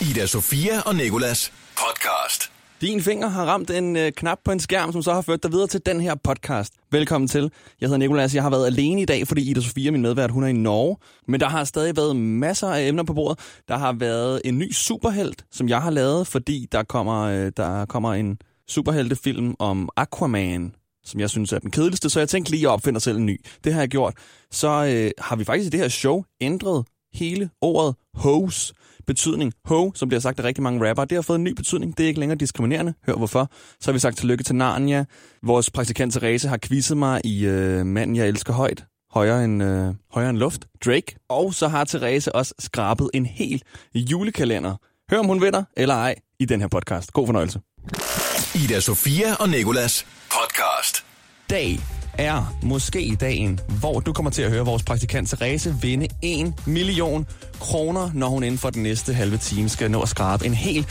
Ida Sofia og Nikolas podcast. Din finger har ramt en øh, knap på en skærm, som så har ført dig videre til den her podcast. Velkommen til. Jeg hedder Nikolas. Jeg har været alene i dag, fordi Ida Sofia, min medvært, hun er i Norge. Men der har stadig været masser af emner på bordet. Der har været en ny superhelt, som jeg har lavet, fordi der kommer, øh, der kommer en superheltefilm om Aquaman, som jeg synes er den kedeligste, så jeg tænkte lige at opfinde selv en ny. Det har jeg gjort. Så øh, har vi faktisk i det her show ændret hele ordet hose betydning. Ho, som bliver sagt af rigtig mange rapper, det har fået en ny betydning. Det er ikke længere diskriminerende. Hør hvorfor. Så har vi sagt tillykke til Narnia. Vores praktikant Therese har quizzet mig i øh, Manden, jeg elsker højt. Højere end, øh, højere end luft. Drake. Og så har Therese også skrabet en hel julekalender. Hør om hun vinder eller ej i den her podcast. God fornøjelse. Ida Sofia og Nikolas podcast. dag er måske dagen, hvor du kommer til at høre vores praktikant Therese vinde 1 million kroner, når hun inden for den næste halve time skal nå at skrabe en helt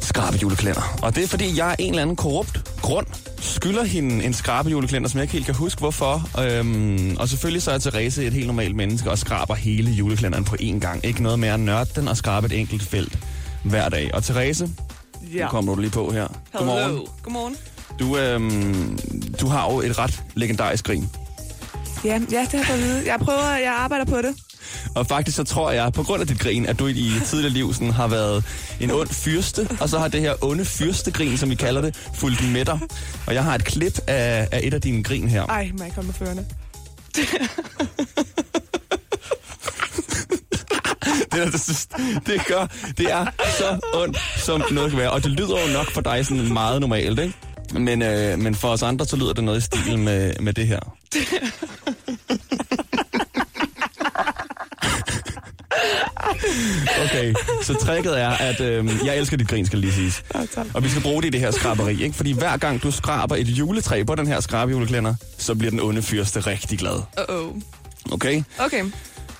skrabe juleklænder. Og det er fordi, jeg er en eller anden korrupt grund skylder hende en skrabe juleklænder, som jeg ikke helt kan huske hvorfor. Øhm, og selvfølgelig så er Therese et helt normalt menneske og skraber hele juleklænderen på én gang. Ikke noget mere at nørde den og skrabe et enkelt felt hver dag. Og Therese, Ja. nu kommer du lige på her. Godmorgen. Godmorgen. Du, øhm, du har jo et ret legendarisk grin. Ja, ja, det har jeg fået at vide. Jeg prøver, jeg arbejder på det. Og faktisk så tror jeg, på grund af dit grin, at du i tidligere liv sådan, har været en ond fyrste, og så har det her onde fyrstegrin, som vi kalder det, fulgt med dig. Og jeg har et klip af, af et af dine grin her. Ej, må jeg komme med førende. Det, er, det, det, gør, det er så ondt, som noget kan være. Og det lyder jo nok for dig sådan meget normalt, ikke? Men, øh, men for os andre, så lyder det noget i stil med, med det her. Okay, så tricket er, at øh, jeg elsker dit grin, skal lige siges. Og vi skal bruge det i det her skraberi, ikke? Fordi hver gang du skraber et juletræ på den her skrabejuleklænder, så bliver den onde fyrste rigtig glad. Uh-oh. Okay? Okay.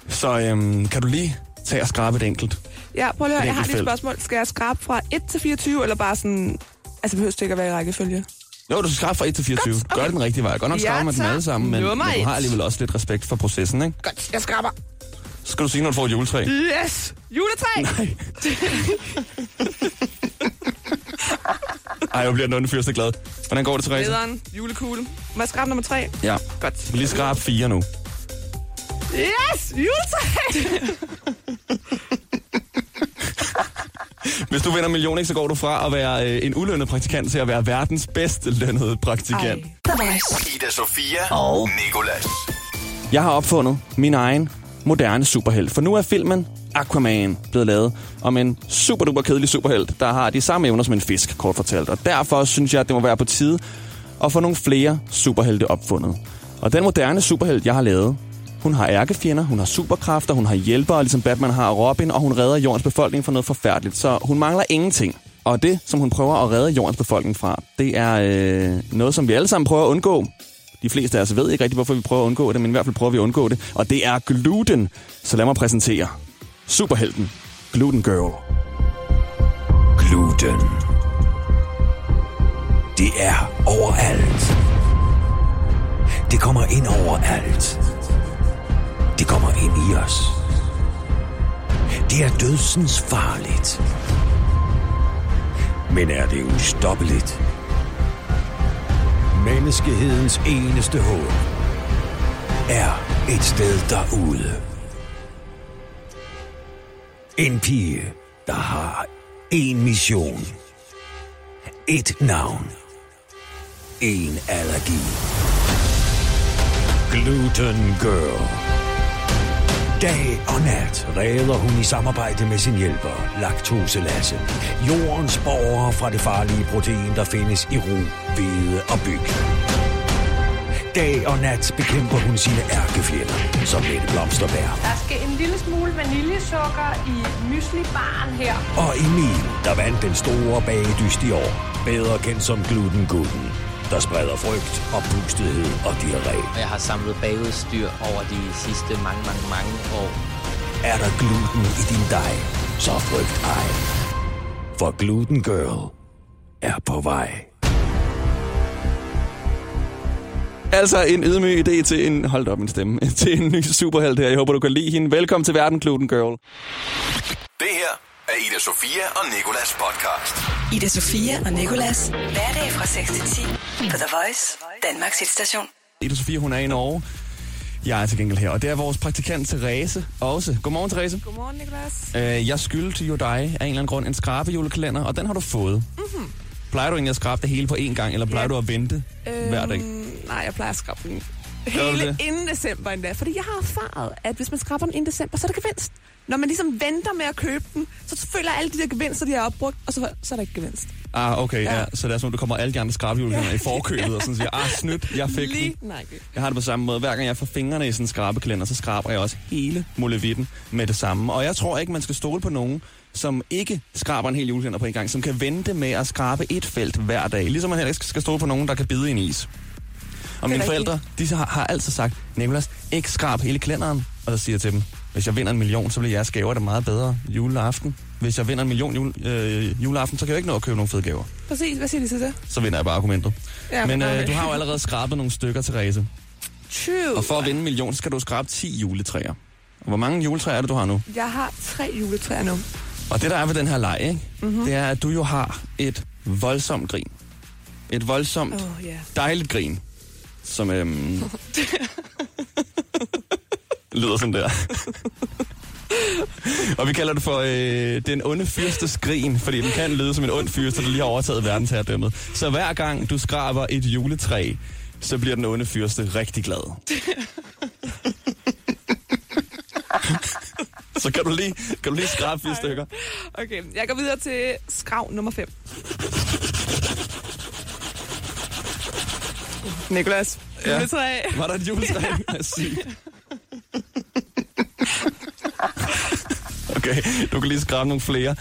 Så øhm, kan du lige tage og skrabe et enkelt? Ja, prøv lige at høre. Jeg har lige et spørgsmål. Skal jeg skrabe fra 1 til 24, eller bare sådan... Altså, behøver det ikke at være i rækkefølge? Jo, du skal skrabe fra 1 til 24. Godt, okay. Gør det den rigtige vej. Godt nok skraber man tak. alle sammen, men, men du har alligevel også lidt respekt for processen, ikke? Godt, jeg skraber. Så skal du sige, når du får et juletræ. Yes! Juletræ! Nej. Ej, jeg bliver den onde fyrste glad. Hvordan går det, Therese? Lederen, julekugle. Må jeg skrabe nummer 3? Ja. Godt. Kan lige skrabe fire nu. Yes! Juletræ! Hvis du vinder en million, ikke, så går du fra at være øh, en ulønnet praktikant til at være verdens bedst lønnede praktikant. Ej. Ida Sofia og Nikolas. Jeg har opfundet min egen moderne superhelt. For nu er filmen Aquaman blevet lavet om en super duper kedelig superhelt, der har de samme evner som en fisk, kort fortalt. Og derfor synes jeg, at det må være på tide at få nogle flere superhelte opfundet. Og den moderne superhelt, jeg har lavet, hun har ærkefjender, hun har superkræfter, hun har hjælpere, ligesom Batman har Robin, og hun redder jordens befolkning fra noget forfærdeligt. Så hun mangler ingenting. Og det, som hun prøver at redde jordens befolkning fra, det er øh, noget, som vi alle sammen prøver at undgå. De fleste af os ved ikke rigtig, hvorfor vi prøver at undgå det, men i hvert fald prøver vi at undgå det. Og det er gluten. Så lad mig præsentere superhelten Gluten Girl. Gluten. Det er overalt. Det kommer ind overalt. Det kommer ind i os. Det er dødsens farligt. Men er det ustoppeligt? Menneskehedens eneste håb er et sted derude. En pige, der har en mission. Et navn. En allergi. Gluten Girl. Dag og nat redder hun i samarbejde med sin hjælper, Laktose Lasse, jordens borgere fra det farlige protein, der findes i ro, hvede og byg. Dag og nat bekæmper hun sine ærkefjender, som Mette Blomsterbær. Der skal en lille smule vaniljesukker i mysli-baren her. Og Emil, der vandt den store bagedyst i år, bedre kendt som Gluten Gutten, der spreder frygt og pustethed og diarré. jeg har samlet bagudstyr over de sidste mange, mange, mange år. Er der gluten i din dej, så frygt ej. For Gluten Girl er på vej. Altså en ydmyg idé til en... Hold op min stemme. Til en ny superhelt her. Jeg håber, du kan lide hende. Velkommen til verden, Gluten Girl. Det her er Ida Sofia og Nikolas podcast. Ida Sofia og Nikolas. Hverdag fra 6 til 10 på The Voice, Danmarks hitstation. Ida Sofia, hun er i Norge. Jeg er til gengæld her, og det er vores praktikant Therese også. Godmorgen, Therese. Godmorgen, Niklas. Øh, jeg skyldte jo dig af en eller anden grund en skrabejulekalender, og den har du fået. Mm-hmm. Plejer du egentlig at skrabe det hele på én gang, eller plejer Ja. du at vente øhm, hver dag? Nej, jeg plejer at skrabe den hele det? inden december endda. Fordi jeg har erfaret, at hvis man skraber den inden december, så er der gevinst. Når man ligesom venter med at købe den, så føler alle de der gevinster, de har opbrugt, og så, så er der ikke gevinst. Ah, okay, ja. Ja. Så det er sådan, du kommer alle de andre skrabejulekalender ja. i forkøbet, og sådan siger, ah, snydt, jeg fik Lige, den. nej, okay. Jeg har det på samme måde. Hver gang jeg får fingrene i sådan en skrabekalender, så skraber jeg også hele mulevitten med det samme. Og jeg tror ikke, man skal stole på nogen, som ikke skraber en hel julekalender på en gang, som kan vente med at skrabe et felt hver dag. Ligesom man heller ikke skal stole på nogen, der kan bide i en is. Og mine forældre, de har, har altid sagt, Nicolas, ikke skrab hele kalenderen. Og så siger jeg til dem, hvis jeg vinder en million, så bliver jeres gaver da meget bedre juleaften. Hvis jeg vinder en million jule, øh, juleaften, så kan jeg ikke nå at købe nogle fede gaver. Præcis, hvad siger de til det? Så vinder jeg bare argumentet. Ja, Men øh, du har jo allerede skrabet nogle stykker, Therese. True. Og for at vinde en million, så skal du skrabe 10 juletræer. Og hvor mange juletræer er det, du har nu? Jeg har tre juletræer nu. Og det, der er ved den her leg, ikke? Mhm. Mm-hmm. det er, at du jo har et voldsomt grin. Et voldsomt, oh. ja. dejligt grin. Som øhm, lyder sådan der. og vi kalder det for øh, den onde fyrstes grin, fordi den kan lyde som en ond fyrste, der lige har overtaget verdensherredømmet. Så hver gang du skraber et juletræ, så bliver den onde fyrste rigtig glad. så kan du lige, kan du lige skrabe fire stykker. Okay, jeg går videre til skrav nummer 5. Nikolas, Ja. juletræ. Var der et juletræ? Sygt. Okay, du kan lige skrabe nogle flere.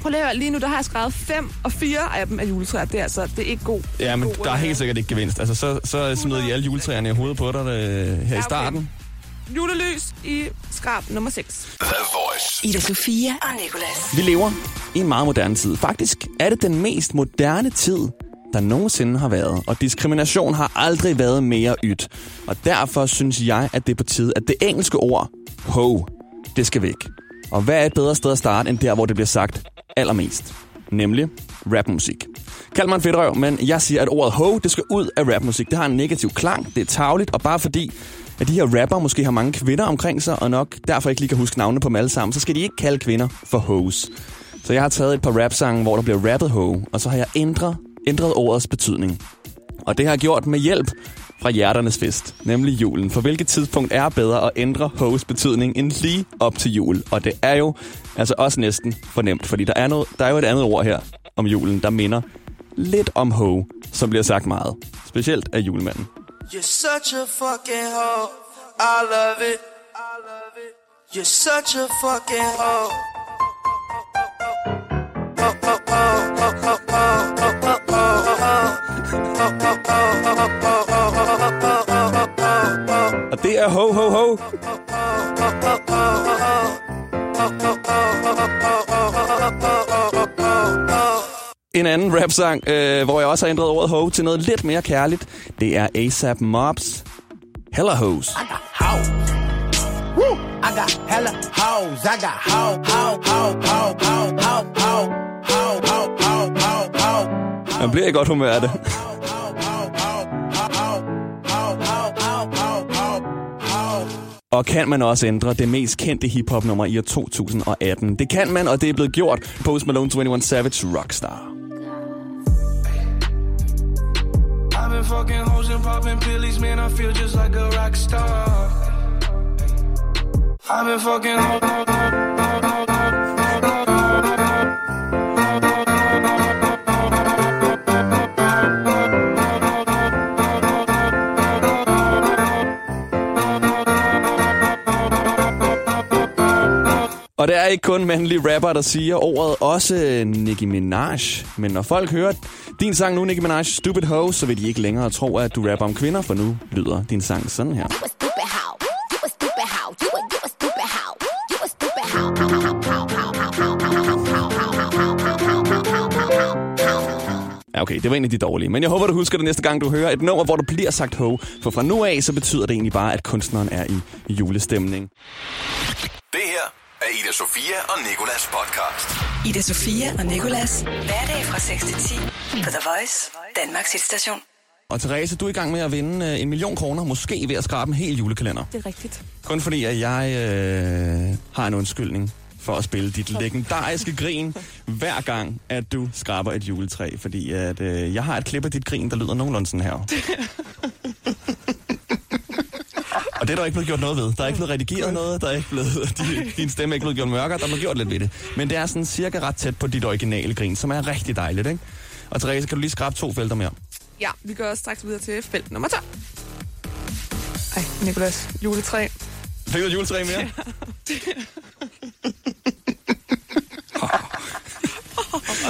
Prøv lige at høre, lige nu der har jeg skrevet 5, og 4 af dem er juletræer. Det er altså, det er ikke god. Ja, men god, der er helt sikkert ikke gevinst. Altså, så, så smider de alle juletræerne i hovedet på dig øh, her i okay. starten. Julelys i skrab nummer 6. The Voice. Ida Sofia og Nikolas. Vi lever i en meget moderne tid. Faktisk er det den mest moderne tid, der nogensinde har været. Og diskrimination har aldrig været mere ydt. Og derfor synes jeg, at det er på tide, at det engelske ord, ho, det skal væk. Og hvad er et bedre sted at starte, end der, hvor det bliver sagt allermest? Nemlig rapmusik. Kald mig en fedtrøv, men jeg siger, at ordet ho, det skal ud af rapmusik. Det har en negativ klang, det er tavligt, og bare fordi, at de her rapper måske har mange kvinder omkring sig, og nok derfor ikke lige kan huske navnene på dem alle sammen, så skal de ikke kalde kvinder for hoes. Så jeg har taget et par rap-sange, hvor der bliver rappet ho, og så har jeg ændret, ændret ordets betydning. Og det har jeg gjort med hjælp fra hjerternes fest, nemlig julen. For hvilket tidspunkt er bedre at ændre hoes betydning end lige op til jul? Og det er jo altså også næsten fornemt, fordi der er, noget, der er jo et andet ord her om julen, der minder lidt om ho, som bliver sagt meget. Specielt af julemanden. You're such a fucking hoe. I love it. I love it. You're such a fucking hoe. Og det er ho, ho, ho. En anden rapsang, øh, hvor jeg også har ændret ordet ho til noget lidt mere kærligt, det er ASAP Mobs Hella Hoes. I got hella hoes. I got hoe, hoe, hoe, hoe, hoe, hoe, hoe, hoe, hoe, hoe, hoe. Man bliver i godt humør af det. Og kan man også ændre det mest kendte hiphop-nummer i år 2018? Det kan man, og det er blevet gjort. Post Malone 21 Savage Rockstar. I've been fucking hoes and popping pillies, man. I feel just like a rock star. I've been fucking hoes. Og det er ikke kun mandlige rapper, der siger ordet, også Nicki Minaj. Men når folk hører din sang nu, Nicki Minaj, Stupid Ho, så vil de ikke længere tro, at du rapper om kvinder, for nu lyder din sang sådan her. Ja, okay, det var en af de dårlige. Men jeg håber, du husker det næste gang, du hører et nummer, hvor du bliver sagt ho. For fra nu af, så betyder det egentlig bare, at kunstneren er i julestemning. Er Ida Sofia og Nikolas podcast. Ida Sofia og Nikolas. Hverdag fra 6 til 10 på The Voice, Danmarks hitstation. Og Therese, du er i gang med at vinde øh, en million kroner, måske ved at skrabe en hel julekalender. Det er rigtigt. Kun fordi, at jeg øh, har en undskyldning for at spille dit legendariske grin, hver gang, at du skraber et juletræ. Fordi at, øh, jeg har et klip af dit grin, der lyder nogenlunde sådan her. Og det er der ikke blevet gjort noget ved. Der er ikke blevet redigeret noget, der er ikke blevet, din, din stemme er ikke blevet gjort mørkere, der er blevet gjort lidt ved det. Men det er sådan cirka ret tæt på dit originale grin, som er rigtig dejligt, ikke? Og Therese, kan du lige skrabe to felter mere? Ja, vi går straks videre til felt nummer 2. Ej, Nikolas, juletræ. Fik du et juletræ mere?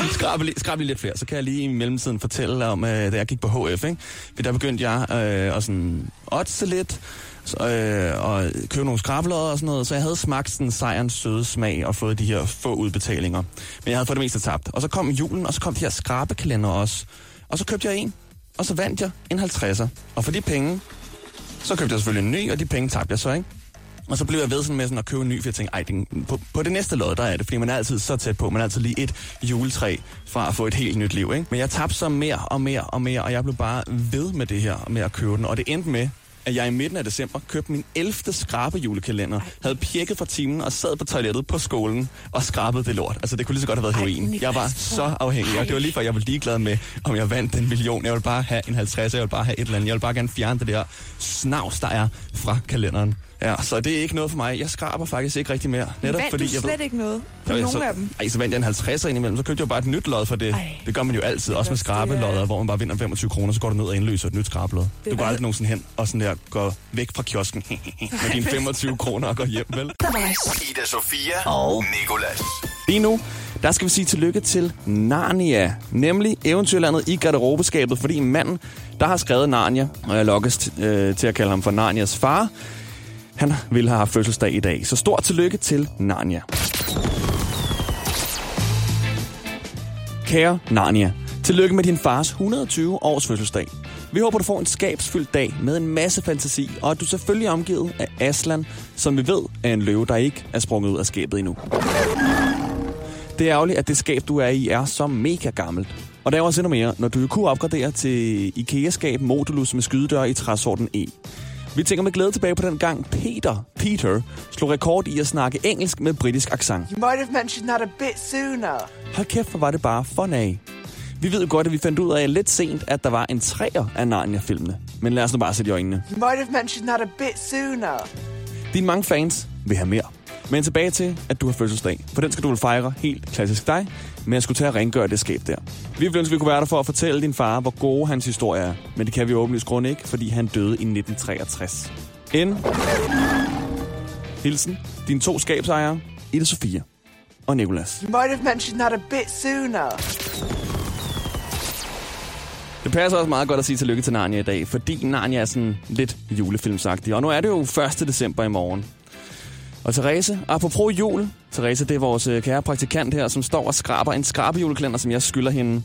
Skrab lige, skrab lige lidt flere, så kan jeg lige i mellemtiden fortælle om, øh, da jeg gik på HF, ikke? Der begyndte jeg øh, at sådan oddse lidt, så, øh, og købe nogle skrabelodder og sådan noget, så jeg havde smagt sådan sejrens søde smag og fået de her få udbetalinger. Men jeg havde fået det meste tabt. Og så kom julen, og så kom de her skrabekalender også. Og så købte jeg en, og så vandt jeg en 50'er. Og for de penge, så købte jeg selvfølgelig en ny, og de penge tabte jeg så, ikke? Og så blev jeg ved sådan med sådan at købe en ny, for jeg tænkte, ej, den, på, på det næste lod, der er det, fordi man er altid så tæt på, man er altid lige et juletræ fra at få et helt nyt liv, ikke? Men jeg tabte så mere og mere og mere, og jeg blev bare ved med det her, med at købe den, og det endte med, at jeg i midten af december købte min 11. skrabe julekalender, havde pjekket fra timen og sad på toilettet på skolen og skrabede det lort. Altså, det kunne lige så godt have været heroin. Jeg var så afhængig, og det var lige før, jeg var ligeglad med, om jeg vandt den million. Jeg ville bare have en 50, jeg ville bare have et eller andet. Jeg ville bare gerne fjerne det der snavs, der er fra kalenderen. Ja, så det er ikke noget for mig. Jeg skraber faktisk ikke rigtig mere. Netop Vandt fordi du jeg slet ikke noget på Ja, nogen af dem? Ej, så vandt jeg en 50'er indimellem. Så købte jeg bare et nyt lod for det. Ej. det gør man jo altid, også med er- skrabelodder, hvor man bare vinder 25 kroner, så går du ned og indløser et nyt skrabelod. Du går aldrig nogensinde hen og sådan der går væk fra kiosken med dine 25 kroner og går hjem, vel? Ida Sofia og Nikolas. Lige nu, der skal vi sige tillykke til Narnia, nemlig eventyrlandet i garderobeskabet, fordi manden, der har skrevet Narnia, og jeg lokkes øh, til at kalde ham for Narnias far, han ville have haft fødselsdag i dag. Så stort tillykke til Narnia. Kære Narnia, tillykke med din fars 120 års fødselsdag. Vi håber, du får en skabsfyldt dag med en masse fantasi, og at du selvfølgelig er omgivet af Aslan, som vi ved er en løve, der ikke er sprunget ud af skabet endnu. Det er ærgerligt, at det skab, du er i, er så mega gammelt. Og der er også endnu mere, når du kunne opgradere til IKEA-skab Modulus med skydedør i træsorten E. Vi tænker med glæde tilbage på den gang Peter, Peter, slog rekord i at snakke engelsk med britisk accent. You might have mentioned that a bit sooner. Hold kæft, hvor var det bare fun af. Vi ved jo godt, at vi fandt ud af lidt sent, at der var en træer af Narnia-filmene. Men lad os nu bare sætte i øjnene. You might have mentioned that a bit sooner. Dine mange fans vil have mere. Men tilbage til, at du har fødselsdag. For den skal du vel fejre helt klassisk dig, med at skulle tage at rengøre det skab der. Vi ville ønske, vi kunne være der for at fortælle din far, hvor gode hans historie er. Men det kan vi åbenlyst grund ikke, fordi han døde i 1963. En hilsen, dine to skabsejere, Ida Sofia og Nikolas. You might have mentioned that a bit sooner. Det passer også meget godt at sige tillykke til Narnia i dag, fordi Narnia er sådan lidt julefilmsagtig. Og nu er det jo 1. december i morgen. Og Therese, apropos jul, Therese, det er vores øh, kære praktikant her, som står og skraber en skrabejulekalender, som jeg skylder hende.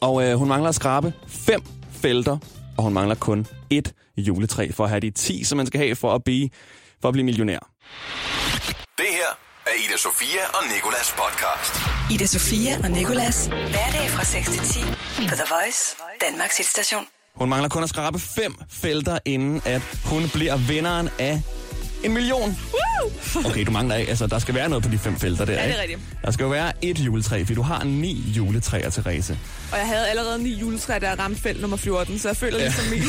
Og øh, hun mangler at skrabe fem felter, og hun mangler kun et juletræ for at have de 10, som man skal have for at blive, for at blive millionær. Det her er Ida Sofia og Nikolas podcast. Ida Sofia og Nikolas. Hverdag fra 6 til 10 på The Voice, Danmarks hitstation. Hun mangler kun at skrabe fem felter, inden at hun bliver vinderen af en million. Okay, du mangler af. Altså, der skal være noget på de fem felter der, Ja, det er ikke? rigtigt. Der skal jo være et juletræ, for du har ni juletræer, Therese. Og jeg havde allerede ni juletræ, der ramte felt nummer 14, så jeg føler Ja. ligesom mig.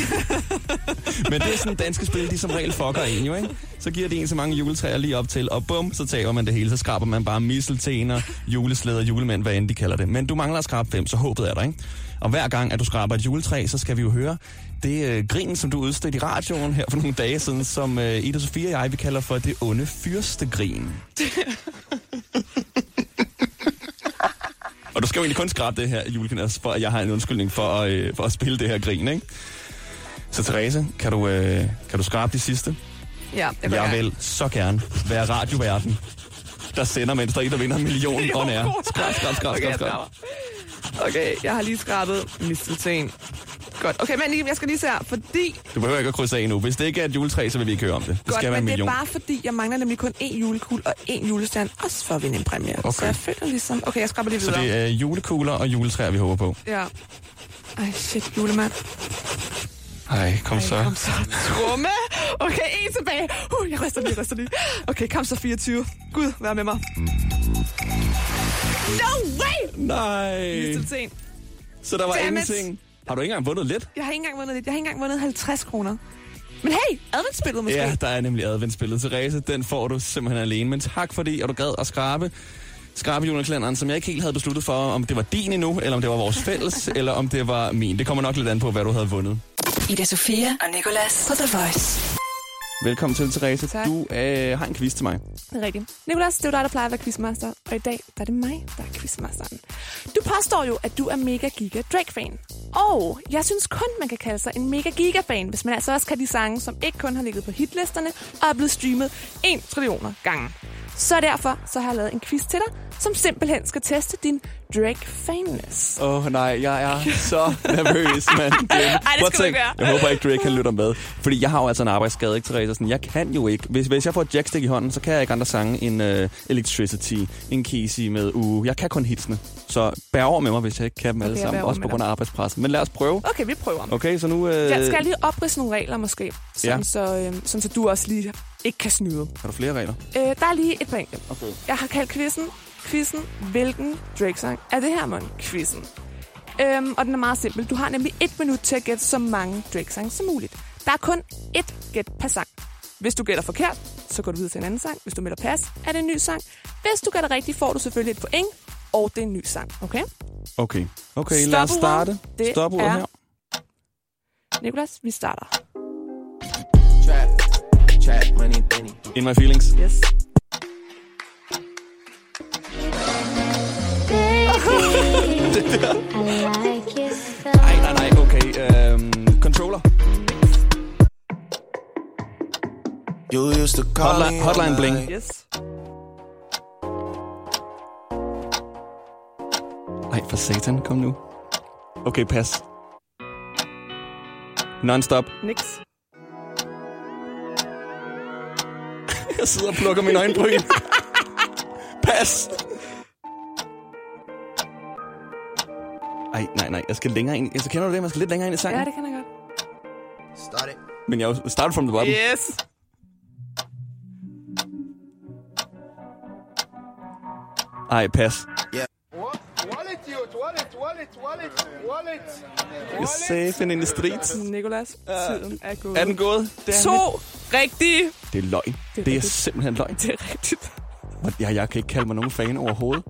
Men det er sådan, danske spil, de som regel fucker en jo, ikke? Så giver de en så mange juletræer lige op til, og bum, så taber man det hele. Så skraber man bare misseltener, juleslæder, julemænd, hvad end de kalder det. Men du mangler at skrabe fem, så håbet er der, ikke? Og hver gang, at du skraber et juletræ, så skal vi jo høre det øh, grin, som du udstedte i radioen her for nogle dage siden, som øh, Ida Sofia og jeg, vi kalder for det onde fyrstegrin. og du skal jo egentlig kun skrabe det her julekalender, for at jeg har en undskyldning for, at, øh, for at spille det her grin, ikke? Så Therese, kan du, øh, kan du skrabe de sidste? Ja, jeg, Jeg vil så gerne være radioverden, der sender, mens der er en, der vinder en million on air. Skrab, skrab, skrab, Okay, skrab. Okay, jeg har lige skrabet mistelten. Godt. Okay, men jeg skal lige se her, fordi... Du behøver ikke at krydse af nu. Hvis det ikke er et juletræ, så vil vi ikke høre om det. Det Godt, skal være en men det er million. bare fordi, jeg mangler nemlig kun én julekugle og én julestjerne, også for at vinde en præmie. Okay. Så jeg føler ligesom... Okay, jeg skraber lige Så videre. det er julekugler og juletræer, vi håber på. Ja. Ej, shit, julemand. Ej, kom så. Kom så. Trumme. Okay, en tilbage. Uh, jeg ryster lige, ryster lige. Okay, kom så 24. Gud, vær med mig. No way! Nej. Lige til en. Så der var Damn it. ingenting. Har du ikke engang vundet lidt? Jeg har ikke engang vundet lidt. Jeg har ikke engang vundet 50 kroner. Men hey, adventsspillet måske. Ja, der er nemlig adventsspillet. Therese, den får du simpelthen alene. Men tak fordi, at du gad at skrabe skrabe julekalenderen, som jeg ikke helt havde besluttet for, om det var din endnu, eller om det var vores fælles, eller om det var min. Det kommer nok lidt an på, hvad du havde vundet. Ida Sofia og Nicolas på The Voice. Velkommen til, Therese. Tak. Du øh, har en quiz til mig. Det er rigtigt. Nicolas, det er jo dig, der plejer at være quizmaster, og i dag der er det mig, der er quizmasteren. Du påstår jo, at du er mega giga Drake-fan. Og jeg synes kun, man kan kalde sig en mega giga-fan, hvis man altså også kan de sange, som ikke kun har ligget på hitlisterne og er blevet streamet 1 trillioner gange. Så derfor så har jeg lavet en quiz til dig, som simpelthen skal teste din Drake-fanness. Åh oh, nej, jeg er så nervøs, mand. Ej, det skal du. Jeg håber ikke, Drake kan lytte med. Fordi jeg har jo altså en arbejdsskade, ikke, Therese? Sådan, jeg kan jo ikke. Hvis, hvis jeg får et jackstick i hånden, så kan jeg ikke andre sange end uh, Electricity, en Casey med Uh. Jeg kan kun hitsene. Så bær over med mig, hvis jeg ikke kan dem alle Okay, jeg sammen. Også på grund af arbejdspressen. Men lad os prøve. Okay, vi prøver. Okay, så nu... Uh, Jeg skal lige opridse nogle regler måske, sådan, Ja. så, øh, sådan så du også lige ikke kan snyde. Har du flere regler? Øh, der er lige et par. Okay. Jeg har kaldt quizzen, quizzen hvilken Drake-sang er det her, mon? Quizzen. Øhm, og den er meget simpel. Du har nemlig et minut til at gætte så mange Drake-sange som muligt. Der er kun ét gæt per sang. Hvis du gætter forkert, så går du videre til en anden sang. Hvis du melder pas, er det en ny sang. Hvis du gætter rigtigt, får du selvfølgelig et point, og det er en ny sang. Okay? Okay. Okay, lad os starte. Stopuret er- her. Nikolas, vi starter. Trap, money, penny. In my feelings. Yes. Nej, nej, nej, okay. Øhm, controller. You used to call Hotline, me hotline bling. Yes. Ej, for satan, kom nu. Okay, pas. Non-stop. Nix. Jeg sidder og plukker min øjenbryn. pas. Ej, nej, nej. Jeg skal længere ind. Jeg kender du det? Man skal lidt længere ind i sangen. Ja, det kan jeg godt. Start it. Men jeg er start from the bottom. Yes. Ej, pas. Wallet, you, wallet, wallet, wallet, wallet. You're safe in the streets. Nikolas, tiden er gået. Er den gået? To rigtige. det er løgn. Det er Det er rigtigt. simpelthen løgn. Det er rigtigt. Jeg, jeg kan ikke kalde mig nogen fan overhovedet.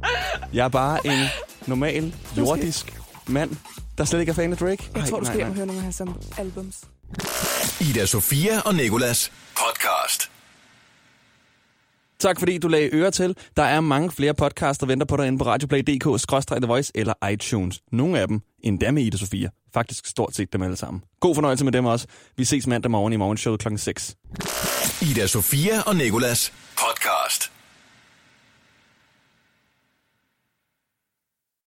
Jeg er bare en normal, jordisk mand, der slet ikke er fan af Drake. Jeg Ej, tror, du skal nej, hjem høre nogle af hans albums. Ida Sofia og Nikolas podcast. Tak fordi du lagde øre til. Der er mange flere podcasts, der venter på dig inde på radioplay.dk, The Voice eller iTunes. Nogle af dem endda med Ida Sofia. Faktisk stort set dem alle sammen. God fornøjelse med dem også. Vi ses mandag morgen i morgenshowet klokken 6. Ida Sofia og Nikolas